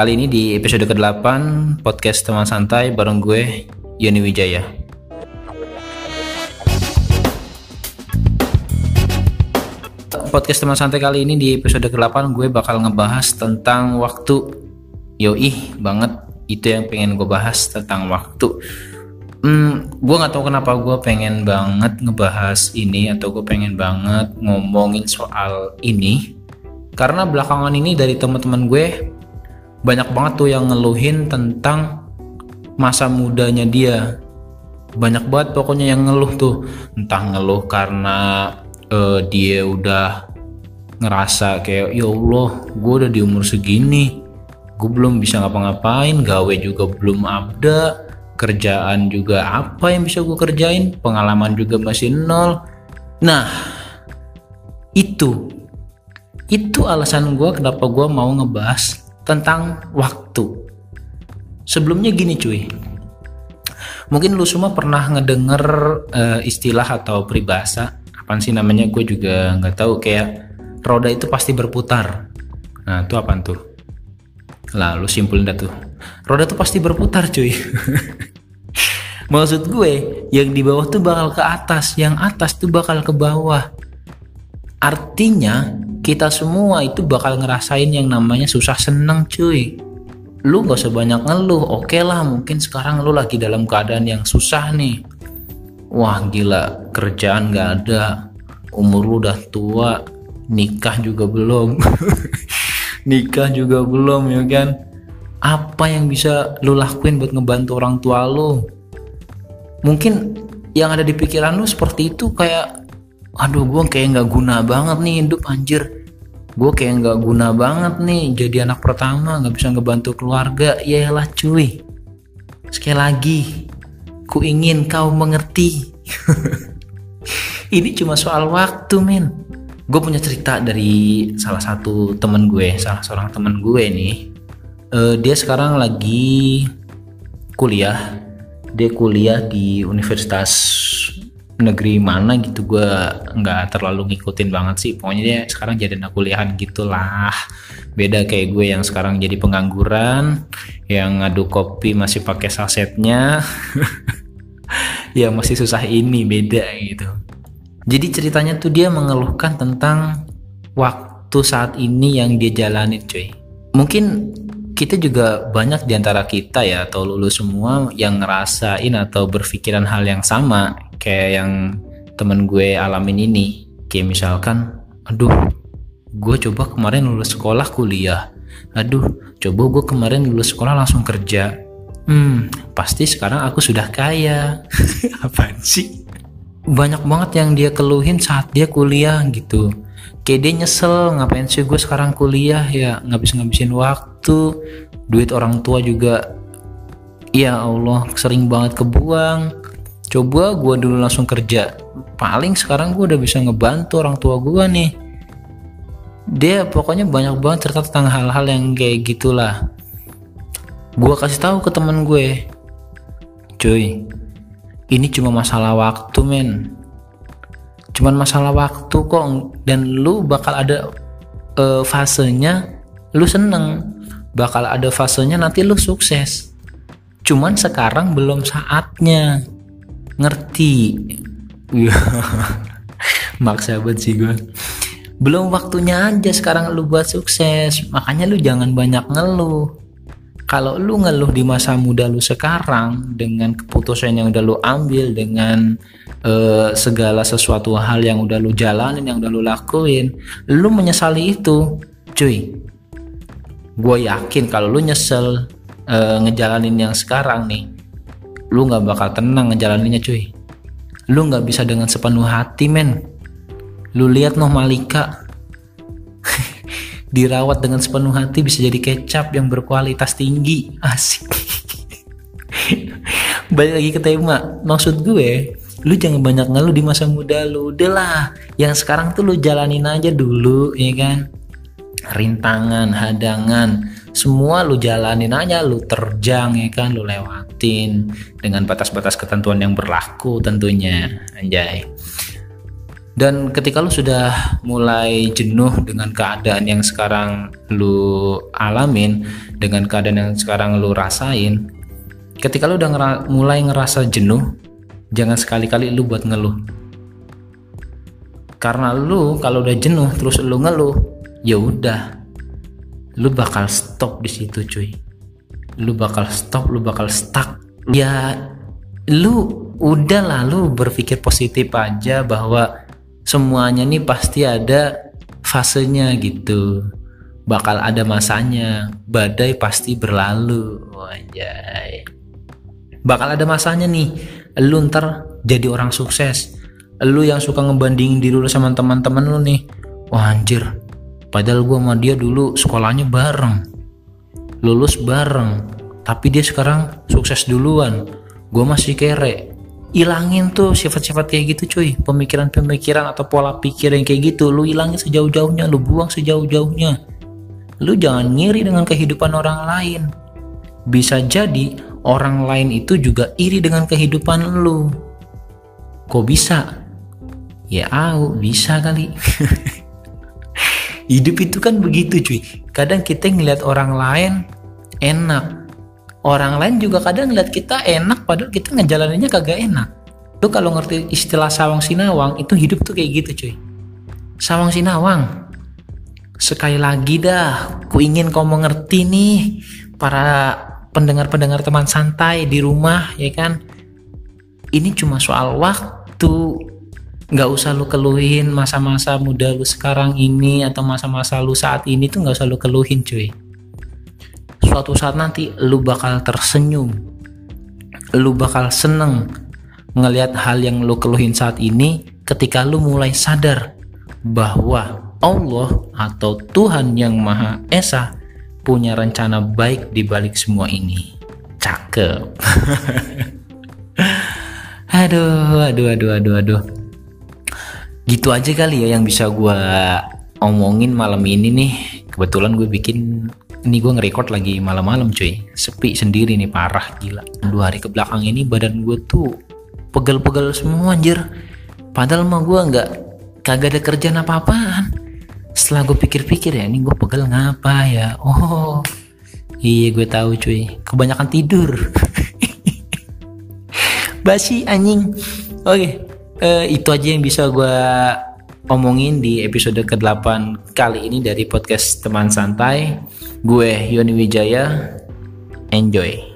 Kali ini di episode ke-8 podcast teman santai bareng gue Yoni Wijaya. Podcast teman santai kali ini di episode ke-8 gue bakal ngebahas tentang waktu. Yoi banget itu yang pengen gue bahas tentang waktu. Hmm, gue nggak tahu kenapa gue pengen banget ngebahas ini atau gue pengen banget ngomongin soal ini karena belakangan ini dari teman-teman gue banyak banget tuh yang ngeluhin tentang masa mudanya dia. Banyak banget pokoknya yang ngeluh tuh. Entah ngeluh karena uh, dia udah ngerasa kayak ya Allah gue udah di umur segini. Gue belum bisa ngapa-ngapain. Gawe juga belum ada. Kerjaan juga apa yang bisa gue kerjain? Pengalaman juga masih nol. Nah itu. Itu alasan gue kenapa gue mau ngebahas tentang waktu. Sebelumnya gini cuy, mungkin lu semua pernah ngedenger uh, istilah atau peribahasa apa sih namanya gue juga nggak tahu kayak roda itu pasti berputar. Nah itu apa tuh? Lah lu simpulin dah tuh. Roda tuh pasti berputar cuy. Maksud gue yang di bawah tuh bakal ke atas, yang atas tuh bakal ke bawah. Artinya kita semua itu bakal ngerasain yang namanya susah seneng cuy. Lu gak usah banyak ngeluh. Oke okay lah mungkin sekarang lu lagi dalam keadaan yang susah nih. Wah gila. Kerjaan gak ada. Umur lu udah tua. Nikah juga belum. Nikah juga belum ya kan? Apa yang bisa lu lakuin buat ngebantu orang tua lu? Mungkin yang ada di pikiran lu seperti itu kayak aduh gue kayak nggak guna banget nih hidup anjir. Gue kayak nggak guna banget nih jadi anak pertama nggak bisa ngebantu keluarga. Ya lah cuy. Sekali lagi ku ingin kau mengerti. Ini cuma soal waktu men. Gue punya cerita dari salah satu temen gue salah seorang temen gue nih. Uh, dia sekarang lagi kuliah. Dia kuliah di universitas negeri mana gitu gue nggak terlalu ngikutin banget sih. Pokoknya dia sekarang jadi anak kuliahan gitulah. Beda kayak gue yang sekarang jadi pengangguran yang ngadu kopi masih pakai sasetnya ya masih susah ini beda gitu. Jadi ceritanya tuh dia mengeluhkan tentang waktu saat ini yang dia jalani cuy. Mungkin kita juga banyak di antara kita ya atau lulus semua yang ngerasain atau berpikiran hal yang sama kayak yang temen gue alamin ini. Kayak misalkan aduh gue coba kemarin lulus sekolah kuliah. Aduh coba gue kemarin lulus sekolah langsung kerja. Hmm pasti sekarang aku sudah kaya. Apa sih? Banyak banget yang dia keluhin saat dia kuliah gitu. Kayak dia nyesel ngapain sih gue sekarang kuliah ya? Ngabis ngabisin waktu. Duit orang tua juga ya Allah sering banget kebuang coba gue dulu langsung kerja. Paling sekarang gue udah bisa ngebantu orang tua gue nih. Dia pokoknya banyak banget cerita tentang hal-hal yang kayak gitulah. Gue kasih tahu ke temen gue. Cuy ini cuma masalah waktu men. Cuman masalah waktu kok dan lu bakal ada uh, fasenya lu seneng. Bakal ada fasenya nanti lu sukses. Cuman sekarang belum saatnya ngerti. Iya. maksa banget sih gue belum waktunya aja sekarang lu buat sukses. Makanya lu jangan banyak ngeluh. Kalau lu ngeluh di masa muda lu sekarang dengan keputusan yang udah lu ambil dengan uh, segala sesuatu hal yang udah lu jalanin yang udah lu lakuin lu menyesali itu cuy. Gue yakin kalau lu nyesel uh, ngejalanin yang sekarang nih lu nggak bakal tenang ngejalaninnya cuy. Lu nggak bisa dengan sepenuh hati men. Lu lihat noh Malika dirawat dengan sepenuh hati bisa jadi kecap yang berkualitas tinggi. Asik. Balik lagi ke tema. Maksud gue lu jangan banyak ngeluh di masa muda lu. Udahlah yang sekarang tuh lu jalanin aja dulu ya kan? Rintangan hadangan semua lu jalanin aja lu terjang ya kan? Lu lewatin dengan batas-batas ketentuan yang berlaku tentunya. Anjay. Dan ketika lu sudah mulai jenuh dengan keadaan yang sekarang lu alamin dengan keadaan yang sekarang lu rasain ketika lu udah ngera mulai ngerasa jenuh jangan sekali-kali lu buat ngeluh. Karena lu kalau udah jenuh terus lu ngeluh ya udah. Lu bakal stop di situ cuy lu bakal stop lu bakal stuck. Ya lu udah lalu berpikir positif aja bahwa semuanya nih pasti ada fasenya gitu. Bakal ada masanya badai pasti berlalu. Wajay bakal ada masanya nih lu ntar jadi orang sukses. Lu yang suka ngebandingin diri lu sama teman-teman lu nih. Wah anjir. Padahal gua sama dia dulu sekolahnya bareng lulus bareng. Tapi dia sekarang sukses duluan. Gue masih kere. Ilangin tuh sifat-sifat kayak gitu cuy. Pemikiran-pemikiran atau pola pikir yang kayak gitu lu ilangin sejauh-jauhnya lu buang sejauh-jauhnya. Lu jangan ngiri dengan kehidupan orang lain. Bisa jadi orang lain itu juga iri dengan kehidupan lu. Kok bisa? Ya au bisa kali hidup itu kan begitu cuy. Kadang kita ngeliat orang lain enak. Orang lain juga kadang ngeliat kita enak padahal kita ngejalaninnya kagak enak. Lu kalau ngerti istilah sawang sinawang itu hidup tuh kayak gitu cuy. Sawang sinawang sekali lagi dah ku ingin kau mengerti nih para pendengar-pendengar teman santai di rumah ya kan? Ini cuma soal waktu nggak usah lu keluhin masa-masa muda lu sekarang ini atau masa-masa lu saat ini tuh nggak usah lu keluhin cuy suatu saat nanti lu bakal tersenyum lu bakal seneng ngelihat hal yang lu keluhin saat ini ketika lu mulai sadar bahwa Allah atau Tuhan yang Maha Esa punya rencana baik di balik semua ini. Cakep. aduh, aduh, aduh, aduh, aduh. Gitu aja kali ya yang bisa gue omongin malam ini nih. Kebetulan gue bikin ini gue nge-record lagi malam-malam cuy. Sepi sendiri nih parah gila. Dua hari ke belakang ini badan gue tuh pegel-pegel semua anjir. Padahal mah gue nggak kagak ada kerjaan apa-apaan. Setelah gue pikir-pikir ya ini gue pegel ngapa ya? Oh iya gue tahu cuy. Kebanyakan tidur. Basi anjing. Oke. okay. Uh, itu aja yang bisa gue omongin di episode ke-8 kali ini dari podcast teman santai. Gue Yoni Wijaya. Enjoy.